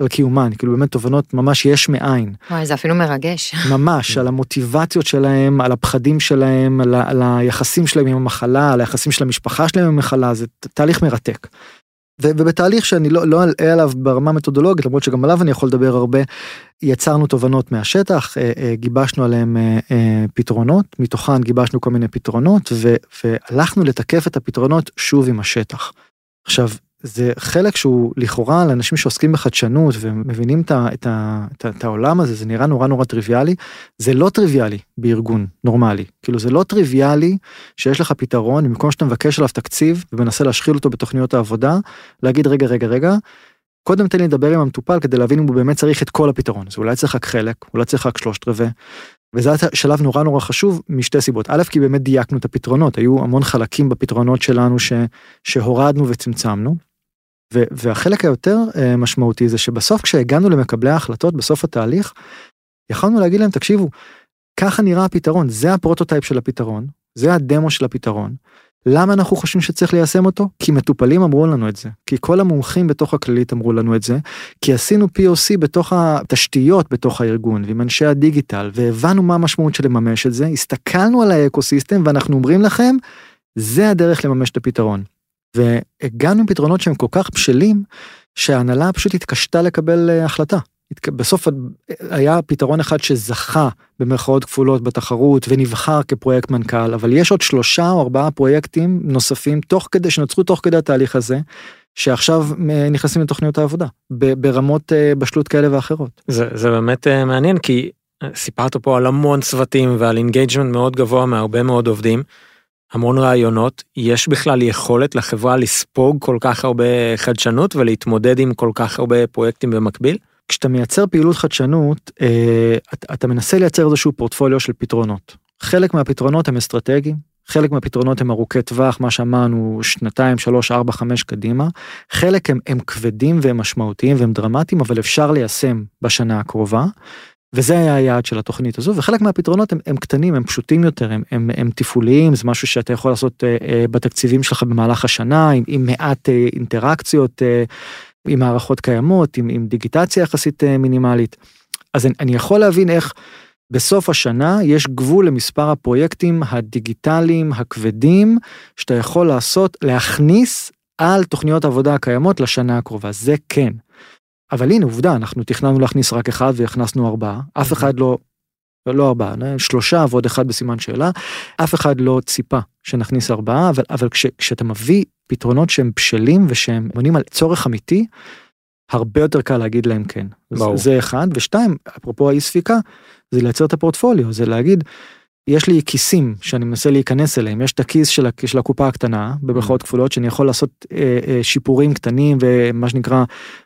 על קיומן, כאילו באמת תובנות ממש יש מאין. וואי, זה אפילו מרגש. ממש, על המוטיבציות שלהם, על הפחדים שלהם, על, ה- על היחסים שלהם עם המחלה, על היחסים של המשפחה שלהם עם המחלה, זה ת- תהליך מרתק. ובתהליך שאני לא, לא אלאה עליו ברמה מתודולוגית, למרות שגם עליו אני יכול לדבר הרבה, יצרנו תובנות מהשטח, אה, אה, גיבשנו עליהם אה, פתרונות, מתוכן גיבשנו כל מיני פתרונות, והלכנו לתקף את הפתרונות שוב עם השטח. עכשיו, זה חלק שהוא לכאורה לאנשים שעוסקים בחדשנות ומבינים את, את, את, את העולם הזה, זה נראה נורא נורא טריוויאלי, זה לא טריוויאלי בארגון נורמלי. כאילו זה לא טריוויאלי שיש לך פתרון, במקום שאתה מבקש עליו תקציב ומנסה להשחיל אותו בתוכניות העבודה, להגיד רגע רגע רגע, קודם תן לי לדבר עם המטופל כדי להבין אם הוא באמת צריך את כל הפתרון, אז אולי צריך רק חלק, אולי צריך רק שלושת רבעי. וזה היה שלב נורא נורא חשוב משתי סיבות. א', כי באמת דייקנו את הפתרונות, היו המון חלקים בפתרונות שלנו ש, שהורדנו וצמצמנו. והחלק היותר אה, משמעותי זה שבסוף כשהגענו למקבלי ההחלטות בסוף התהליך, יכולנו להגיד להם תקשיבו, ככה נראה הפתרון, זה ה prototype של הפתרון, זה הדמו של הפתרון. למה אנחנו חושבים שצריך ליישם אותו? כי מטופלים אמרו לנו את זה, כי כל המומחים בתוך הכללית אמרו לנו את זה, כי עשינו POC בתוך התשתיות בתוך הארגון ועם אנשי הדיגיטל והבנו מה המשמעות של לממש את זה, הסתכלנו על האקוסיסטם ואנחנו אומרים לכם, זה הדרך לממש את הפתרון. והגענו עם פתרונות שהם כל כך בשלים, שההנהלה פשוט התקשתה לקבל אה, החלטה. בסוף היה פתרון אחד שזכה במרכאות כפולות בתחרות ונבחר כפרויקט מנכ"ל, אבל יש עוד שלושה או ארבעה פרויקטים נוספים תוך כדי, שנוצרו תוך כדי התהליך הזה, שעכשיו אה, נכנסים לתוכניות העבודה, ברמות אה, בשלות כאלה ואחרות. זה, זה באמת מעניין כי סיפרת פה על המון צוותים ועל engagement מאוד גבוה מהרבה מאוד עובדים. המון רעיונות, יש בכלל יכולת לחברה לספוג כל כך הרבה חדשנות ולהתמודד עם כל כך הרבה פרויקטים במקביל? כשאתה מייצר פעילות חדשנות, אה, אתה, מנסה לייצר איזשהו פורטפוליו של פתרונות. חלק מהפתרונות הם אסטרטגיים, חלק מהפתרונות הם ארוכי טווח, מה שאמרנו, שנתיים, שלוש, ארבע, חמש קדימה. חלק הם, הם כבדים והם משמעותיים והם דרמטיים, אבל אפשר ליישם בשנה הקרובה. וזה היה היעד של התוכנית הזו, וחלק מהפתרונות הם, הם קטנים, הם פשוטים יותר, הם, הם, הם תפעוליים, זה משהו שאתה יכול לעשות אה, אה, בתקציבים שלך במהלך השנה, עם, עם מעט אה, אינטראקציות, אה, עם מערכות קיימות, עם, עם דיגיטציה יחסית אה, מינימלית. אז אני, אני יכול להבין איך בסוף השנה יש גבול למספר הפרויקטים הדיגיטליים הכבדים שאתה יכול לעשות, להכניס על תוכניות העבודה הקיימות לשנה הקרובה, זה כן. אבל הנה עובדה, אנחנו תכננו להכניס רק אחד והכנסנו ארבעה, אף אחד לא, לא ארבעה, שלושה ועוד אחד בסימן שאלה, אף אחד לא ציפה שנכניס ארבעה, אבל, אבל כש, כשאתה מביא פתרונות שהם בשלים ושהם עונים על צורך אמיתי, הרבה יותר קל להגיד להם כן. ברור. זה, זה אחד, ושתיים, אפרופו האי ספיקה, זה לייצר את הפורטפוליו, זה להגיד, יש לי כיסים שאני מנסה להיכנס אליהם, יש את הכיס של, של הקופה הקטנה, במרכאות כפולות, שאני יכול לעשות אה, אה, שיפורים קטנים ומה שנקרא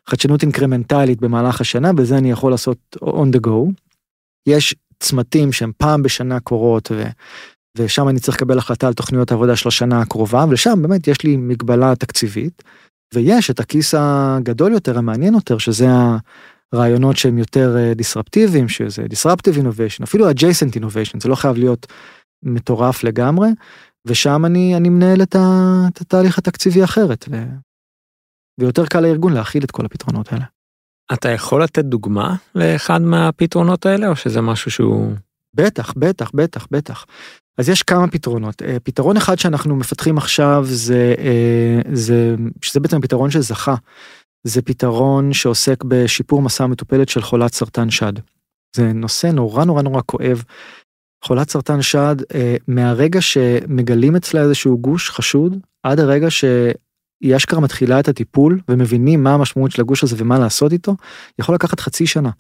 חדשנות אינקרמנטלית במהלך השנה, בזה אני יכול לעשות on the go. יש צמתים שהם פעם בשנה קורות, ו, ושם אני צריך לקבל החלטה על תוכניות העבודה של השנה הקרובה, ולשם באמת יש לי מגבלה תקציבית, ויש את הכיס הגדול יותר, המעניין יותר, שזה הרעיונות שהם יותר דיסרפטיביים, שזה disruptive innovation, אפילו adjacent innovation, זה לא חייב להיות מטורף לגמרי, ושם אני, אני מנהל את, ה, את התהליך התקציבי אחרת, ו, ויותר קל לארגון להכיל את כל הפתרונות האלה. אתה יכול לתת דוגמה לאחד מהפתרונות האלה או שזה משהו שהוא בטח, בטח, בטח, בטח. אז יש כמה פתרונות. אה, פתרון אחד שאנחנו מפתחים עכשיו זה, אה, זה שזה בעצם הפתרון שזכה. זה פתרון שעוסק בשיפור מסע המטופלת של חולת סרטן שד. זה נושא נורא נורא נורא כואב. חולת סרטן שד, אה, מהרגע שמגלים אצלה איזשהו גוש חשוד, עד הרגע שהיא אשכרה מתחילה את הטיפול ומבינים מה המשמעות של הגוש הזה ומה לעשות איתו, יכול לקחת חצי שנה.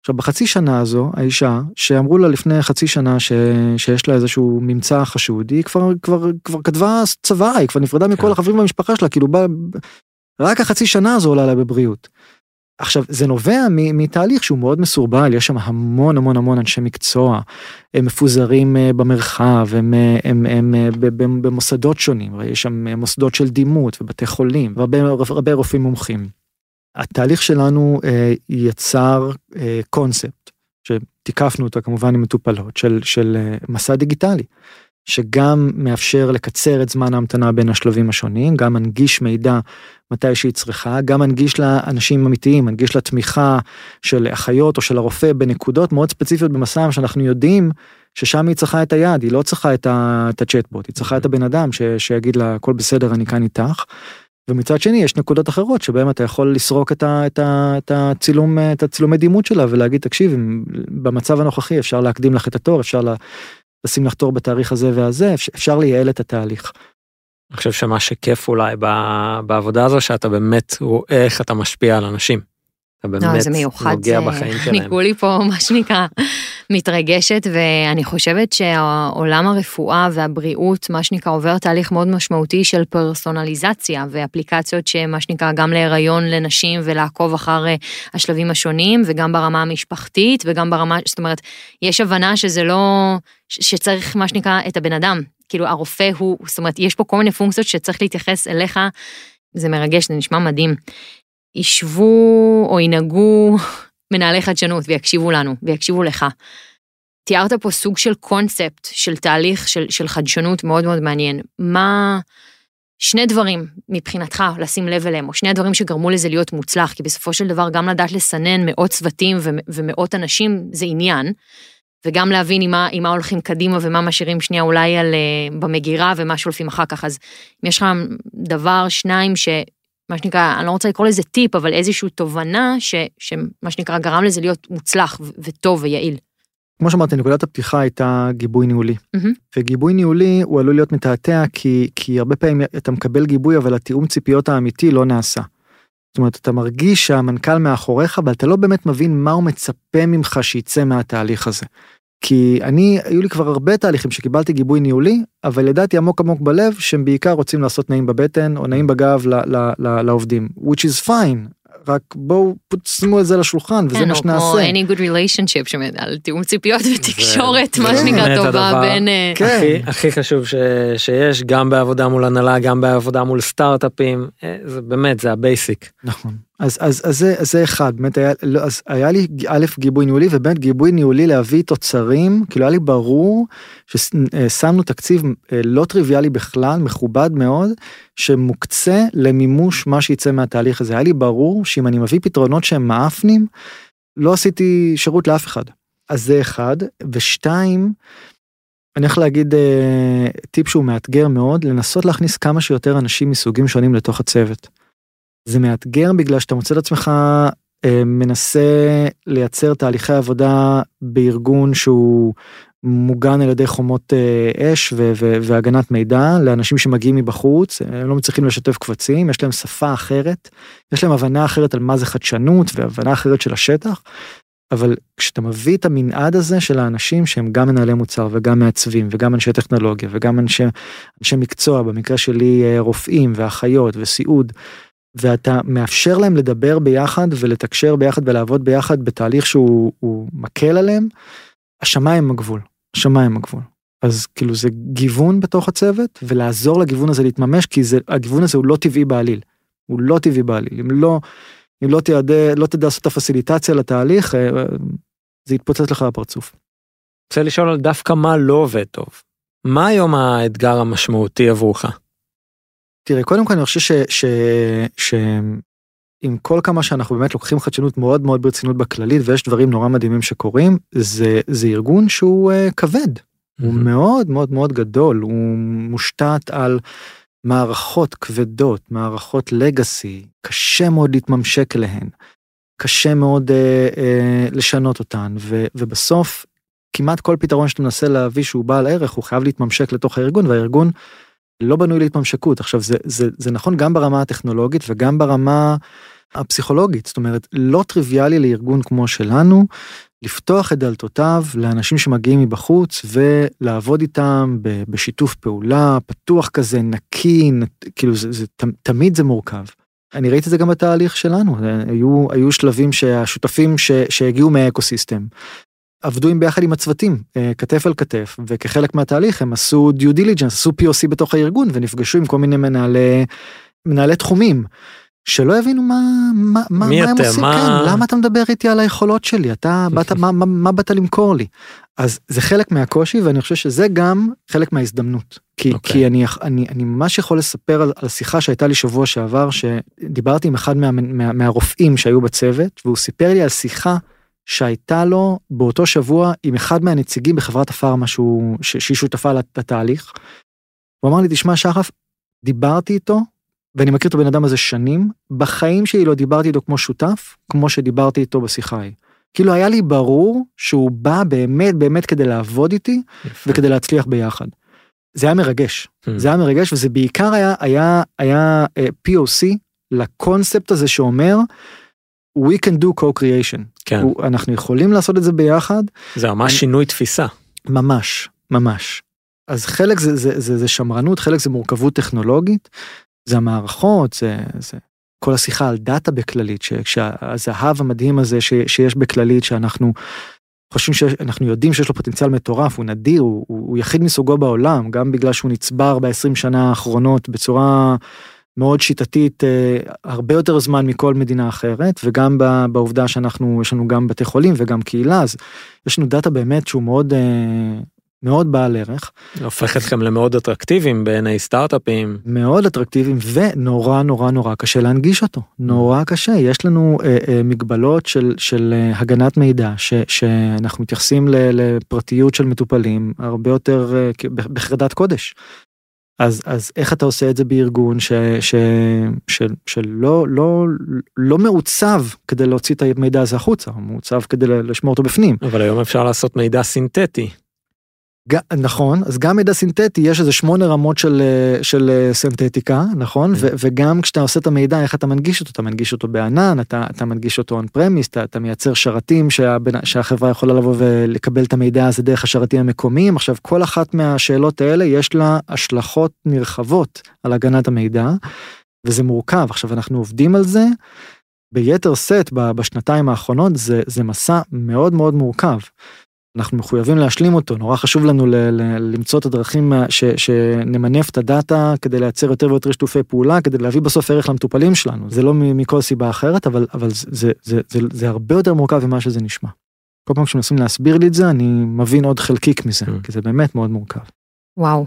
עכשיו בחצי שנה הזו האישה שאמרו לה לפני חצי שנה ש... שיש לה איזשהו ממצא חשוד היא כבר כבר כבר כתבה צוואה היא כבר נפרדה מכל כן. החברים במשפחה שלה כאילו בא... רק החצי שנה הזו עולה לה בבריאות. עכשיו זה נובע מתהליך שהוא מאוד מסורבל יש שם המון המון המון אנשי מקצוע הם מפוזרים אה, במרחב הם, אה, הם, הם, אה, ב- במוסדות שונים יש שם מוסדות של דימות ובתי חולים והרבה הרבה רופאים מומחים. התהליך שלנו יצר קונספט שתיקפנו אותו כמובן עם מטופלות של, של מסע דיגיטלי. שגם מאפשר לקצר את זמן ההמתנה בין השלבים השונים, גם מנגיש מידע מתי שהיא צריכה, גם מנגיש לאנשים אמיתיים, מנגיש לה תמיכה של אחיות או של הרופא בנקודות מאוד ספציפיות במסע שאנחנו יודעים ששם היא צריכה את היד, היא לא צריכה את, הצ'טבוט, היא צריכה את הבן אדם ש, שיגיד לה הכל בסדר אני כאן איתך. ומצד שני יש נקודות אחרות שבהם אתה יכול לסרוק את, ה, את, ה, את הצילום את הצילומי דימות שלה ולהגיד תקשיב במצב הנוכחי אפשר להקדים לך את התור אפשר לה, לשים לך תור בתאריך הזה והזה אפשר לייעל את התהליך. אני חושב שמה שכיף אולי בעבודה הזו שאתה באמת רואה איך אתה משפיע על אנשים. אתה באמת לא, זה מיוחד, נוגע זה... בחיים אני שלהם. כולי פה מה שנקרא מתרגשת ואני חושבת שהעולם הרפואה והבריאות מה שנקרא עובר תהליך מאוד משמעותי של פרסונליזציה ואפליקציות שמה שנקרא גם להיריון לנשים ולעקוב אחר אה, השלבים השונים וגם ברמה המשפחתית וגם ברמה זאת אומרת יש הבנה שזה לא שצריך מה שנקרא את הבן אדם כאילו הרופא הוא זאת אומרת יש פה כל מיני פונקציות שצריך להתייחס אליך זה מרגש זה נשמע מדהים. ישבו או ינהגו מנהלי חדשנות ויקשיבו לנו ויקשיבו לך. תיארת פה סוג של קונספט, של תהליך של, של חדשנות מאוד מאוד מעניין. מה שני דברים מבחינתך לשים לב אליהם, או שני הדברים שגרמו לזה להיות מוצלח, כי בסופו של דבר גם לדעת לסנן מאות צוותים ומאות אנשים זה עניין, וגם להבין עם מה, עם מה הולכים קדימה ומה משאירים שנייה אולי על, uh, במגירה ומה שולפים אחר כך. אז אם יש לך דבר, שניים, ש... מה שנקרא, אני לא רוצה לקרוא לזה טיפ, אבל איזושהי תובנה ש, שמה שנקרא גרם לזה להיות מוצלח וטוב ויעיל. כמו שאמרתי נקודת הפתיחה הייתה גיבוי ניהולי מהמם. וגיבוי ניהולי הוא עלול להיות מתעתע כי כי הרבה פעמים אתה מקבל גיבוי אבל התיאום ציפיות האמיתי לא נעשה. זאת אומרת אתה מרגיש שהמנכ"ל מאחוריך אבל אתה לא באמת מבין מה הוא מצפה ממך שיצא מהתהליך הזה. כי אני היו לי כבר הרבה תהליכים שקיבלתי גיבוי ניהולי אבל ידעתי עמוק עמוק בלב שהם בעיקר רוצים לעשות נעים בבטן או נעים בגב ל- ל- ל- לעובדים which is fine רק בואו שימו את זה על השולחן וזה כן, מה או כמו שנעשה. any good relationship על תיאום ציפיות ותקשורת, מה שנקרא טובה בין... אה, כן. הכי, הכי חשוב ש, שיש גם בעבודה מול הנהלה גם בעבודה מול סטארט-אפים אה, זה באמת זה ה basic. נכון אז אז אז זה אז זה אחד באמת היה לא, אז היה לי א' גיבוי ניהולי וב' גיבוי ניהולי להביא תוצרים כאילו היה לי ברור ששמנו תקציב אה, לא טריוויאלי בכלל מכובד מאוד שמוקצה למימוש מה שיצא מהתהליך הזה היה לי ברור שאם אני מביא פתרונות שהם מאפנים לא עשיתי שירות לאף אחד אז זה אחד ושתיים. אני הולך להגיד אה, טיפ שהוא מאתגר מאוד לנסות להכניס כמה שיותר אנשים מסוגים שונים לתוך הצוות. זה מאתגר בגלל שאתה מוצא את עצמך אה, מנסה לייצר תהליכי עבודה בארגון שהוא מוגן על ידי חומות אה, אש ו- ו- והגנת מידע לאנשים שמגיעים מבחוץ הם לא מצליחים לשתף קבצים יש להם שפה אחרת יש להם הבנה אחרת על מה זה חדשנות והבנה אחרת של השטח. אבל כשאתה מביא את המנעד הזה של האנשים שהם גם מנהלי מוצר וגם מעצבים וגם אנשי טכנולוגיה וגם אנשי, אנשי מקצוע במקרה שלי אה, רופאים ואחיות וסיעוד ואתה מאפשר להם לדבר ביחד ולתקשר ביחד ולעבוד ביחד בתהליך שהוא הוא מקל עליהם, השמיים הגבול, השמיים הגבול. אז כאילו זה גיוון בתוך הצוות ולעזור לגיוון הזה להתממש כי זה הגיוון הזה הוא לא טבעי בעליל. הוא לא טבעי בעליל אם לא אם לא תדע לא תדע לעשות את הפסיליטציה לתהליך אה, זה יתפוצץ לך בפרצוף. רוצה לשאול על דווקא מה לא עובד טוב. מה היום האתגר המשמעותי עבורך? תראה קודם כל אני חושב ש, ש, ש, עם כל כמה שאנחנו באמת לוקחים חדשנות מאוד מאוד ברצינות בכללית ויש דברים נורא מדהימים שקורים זה זה ארגון שהוא uh, כבד. הוא מאוד מאוד מאוד גדול. הוא מושתת על מערכות כבדות מערכות לגאסי קשה מאוד להתממשק אליהן קשה מאוד uh, uh, לשנות אותן. ו, ובסוף כמעט כל פתרון שאתה מנסה להביא שהוא בעל ערך הוא חייב להתממשק לתוך הארגון והארגון לא בנוי להתממשקות. עכשיו זה זה זה נכון גם ברמה הטכנולוגית וגם ברמה הפסיכולוגית. זאת אומרת לא טריוויאלי לארגון כמו שלנו לפתוח את דלתותיו לאנשים שמגיעים מבחוץ ולעבוד איתם בשיתוף פעולה פתוח כזה נקי כאילו זה, זה תמיד זה מורכב. אני ראיתי את זה גם בתהליך שלנו. היו היו שלבים שהשותפים ש, שהגיעו מהאקוסיסטם עבדו עם ביחד עם הצוותים אה, כתף אל כתף וכחלק מהתהליך הם עשו due diligence עשו POC בתוך הארגון ונפגשו עם כל מיני מנהלי מנהלי תחומים. שלא הבינו מה, מה, מה, מה הם? עושים, מה- כן, למה אתה מדבר איתי על היכולות שלי, אתה באת, מה, מה, מה באת למכור לי? אז זה חלק מהקושי ואני חושב שזה גם חלק מההזדמנות. כי, אוקיי. כי אני, אני, אני ממש יכול לספר על, על שיחה שהייתה לי שבוע שעבר, שדיברתי עם אחד מה, מה, מהרופאים שהיו בצוות, והוא סיפר לי על שיחה שהייתה לו באותו שבוע עם אחד מהנציגים בחברת הפארמה שהוא, ש, שהיא שותפה לת- לתהליך. הוא אמר לי, תשמע שחף, דיברתי איתו, ואני מכיר את הבן אדם הזה שנים, בחיים שלי לא דיברתי איתו כמו שותף, כמו שדיברתי איתו בשיחה ההיא. כאילו היה לי ברור שהוא בא באמת באמת כדי לעבוד איתי יפה. וכדי להצליח ביחד. זה היה מרגש, Hmm. זה היה מרגש וזה בעיקר היה, היה, היה אה, POC לקונספט הזה שאומר, we can do co-creation. כן, הוא- אנחנו יכולים לעשות את זה ביחד, זה ממש אני- שינוי תפיסה. ממש, ממש. אז חלק זה, זה, זה, זה שמרנות, חלק זה מורכבות טכנולוגית, זה המערכות, זה, זה כל השיחה על דאטה בכללית, שהזהב המדהים הזה ש, שיש בכללית, שאנחנו חושבים שאנחנו יודעים שיש לו פוטנציאל מטורף, הוא נדיר, הוא, הוא, הוא יחיד מסוגו בעולם, גם בגלל שהוא נצבר ב-20 שנה האחרונות בצורה מאוד שיטתית, אה, הרבה יותר זמן מכל מדינה אחרת, וגם ב- בעובדה שאנחנו, יש לנו גם בתי חולים וגם קהילה, אז יש לנו דאטה באמת שהוא מאוד, אה, מאוד בעל ערך, הופך אתכם למאוד אטרקטיביים בעיני סטארט-אפים. מאוד אטרקטיביים ונורא נורא נורא קשה להנגיש אותו, נורא קשה, יש לנו אה, אה, מגבלות של, של אה, הגנת מידע, ש, שאנחנו מתייחסים ל, לפרטיות של מטופלים הרבה יותר אה, בחרדת קודש. אז, אז איך אתה עושה את זה בארגון ש, ש, ש, שלא לא, לא מעוצב כדי להוציא את המידע הזה החוצה, מעוצב כדי לשמור אותו בפנים. אבל היום אפשר לעשות מידע סינתטי. נכון, אז גם מידע סינתטי יש איזה שמונה רמות של, אה, של אה, סינתטיקה, נכון? ו- וגם כשאתה עושה את המידע, איך אתה מנגיש אותו? אתה מנגיש אותו בענן, אתה, אתה מנגיש אותו און פרמיס, אתה, אתה מייצר שרתים שהבן, שהחברה יכולה לבוא ולקבל את המידע הזה דרך השרתים המקומיים. עכשיו, כל אחת מהשאלות האלה יש לה השלכות נרחבות על הגנת המידע, וזה מורכב. עכשיו, אנחנו עובדים על זה. ביתר שאת ב- בשנתיים האחרונות זה, זה מסע מאוד מאוד מורכב. אנחנו מחויבים להשלים אותו, נורא חשוב לנו ל- ל- למצוא את הדרכים ש- שנמנף את הדאטה כדי לייצר יותר ויותר שיתופי פעולה, כדי להביא בסוף ערך למטופלים שלנו. זה לא מכל סיבה אחרת, אבל, אבל זה, זה, זה, זה, זה הרבה יותר מורכב ממה שזה נשמע. כל פעם כשמנסים להסביר לי את זה, אני מבין עוד חלקיק מזה, Mm. כי זה באמת מאוד מורכב. וואו.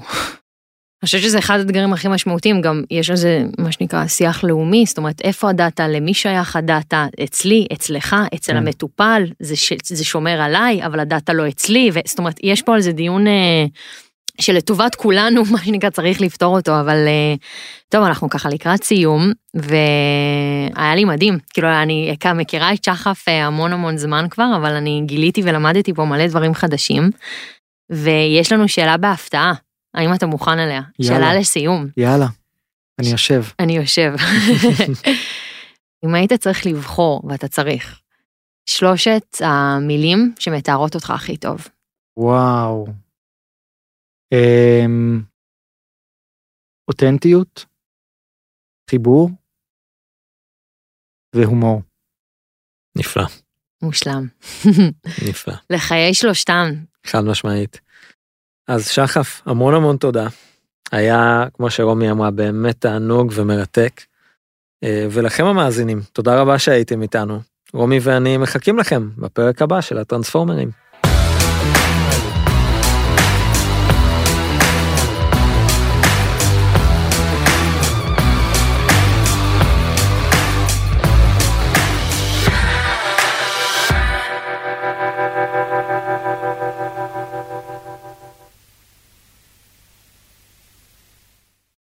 אני חושבת שזה אחד האתגרים הכי משמעותיים, גם יש על זה מה שנקרא שיח לאומי, זאת אומרת איפה הדאטה, למי שייך הדאטה, אצלי, אצלך, אצל כן. המטופל, זה, ש, זה שומר עליי, אבל הדאטה לא אצלי, ו, זאת אומרת יש פה על זה דיון אה, שלטובת כולנו, מה שנקרא, צריך לפתור אותו, אבל אה, טוב, אנחנו ככה לקראת סיום, והיה לי מדהים, כאילו אני מכירה את שחף אה, המון המון זמן כבר, אבל אני גיליתי ולמדתי פה מלא דברים חדשים, ויש לנו שאלה בהפתעה. האם אתה מוכן אליה? יאללה. שאלה לסיום. יאללה, אני יושב. אני יושב. אם היית צריך לבחור, ואתה צריך, שלושת המילים שמתארות אותך הכי טוב. וואו. אמ, אותנטיות, חיבור והומור. נפלא, מושלם. נפלא, לחיי שלושתם. חד משמעית. אז שחף, המון המון תודה. היה, כמו שרומי אמרה, באמת תענוג ומרתק. אה, ולכם המאזינים, תודה רבה שהייתם איתנו. רומי ואני מחכים לכם בפרק הבא של הטרנספורמרים.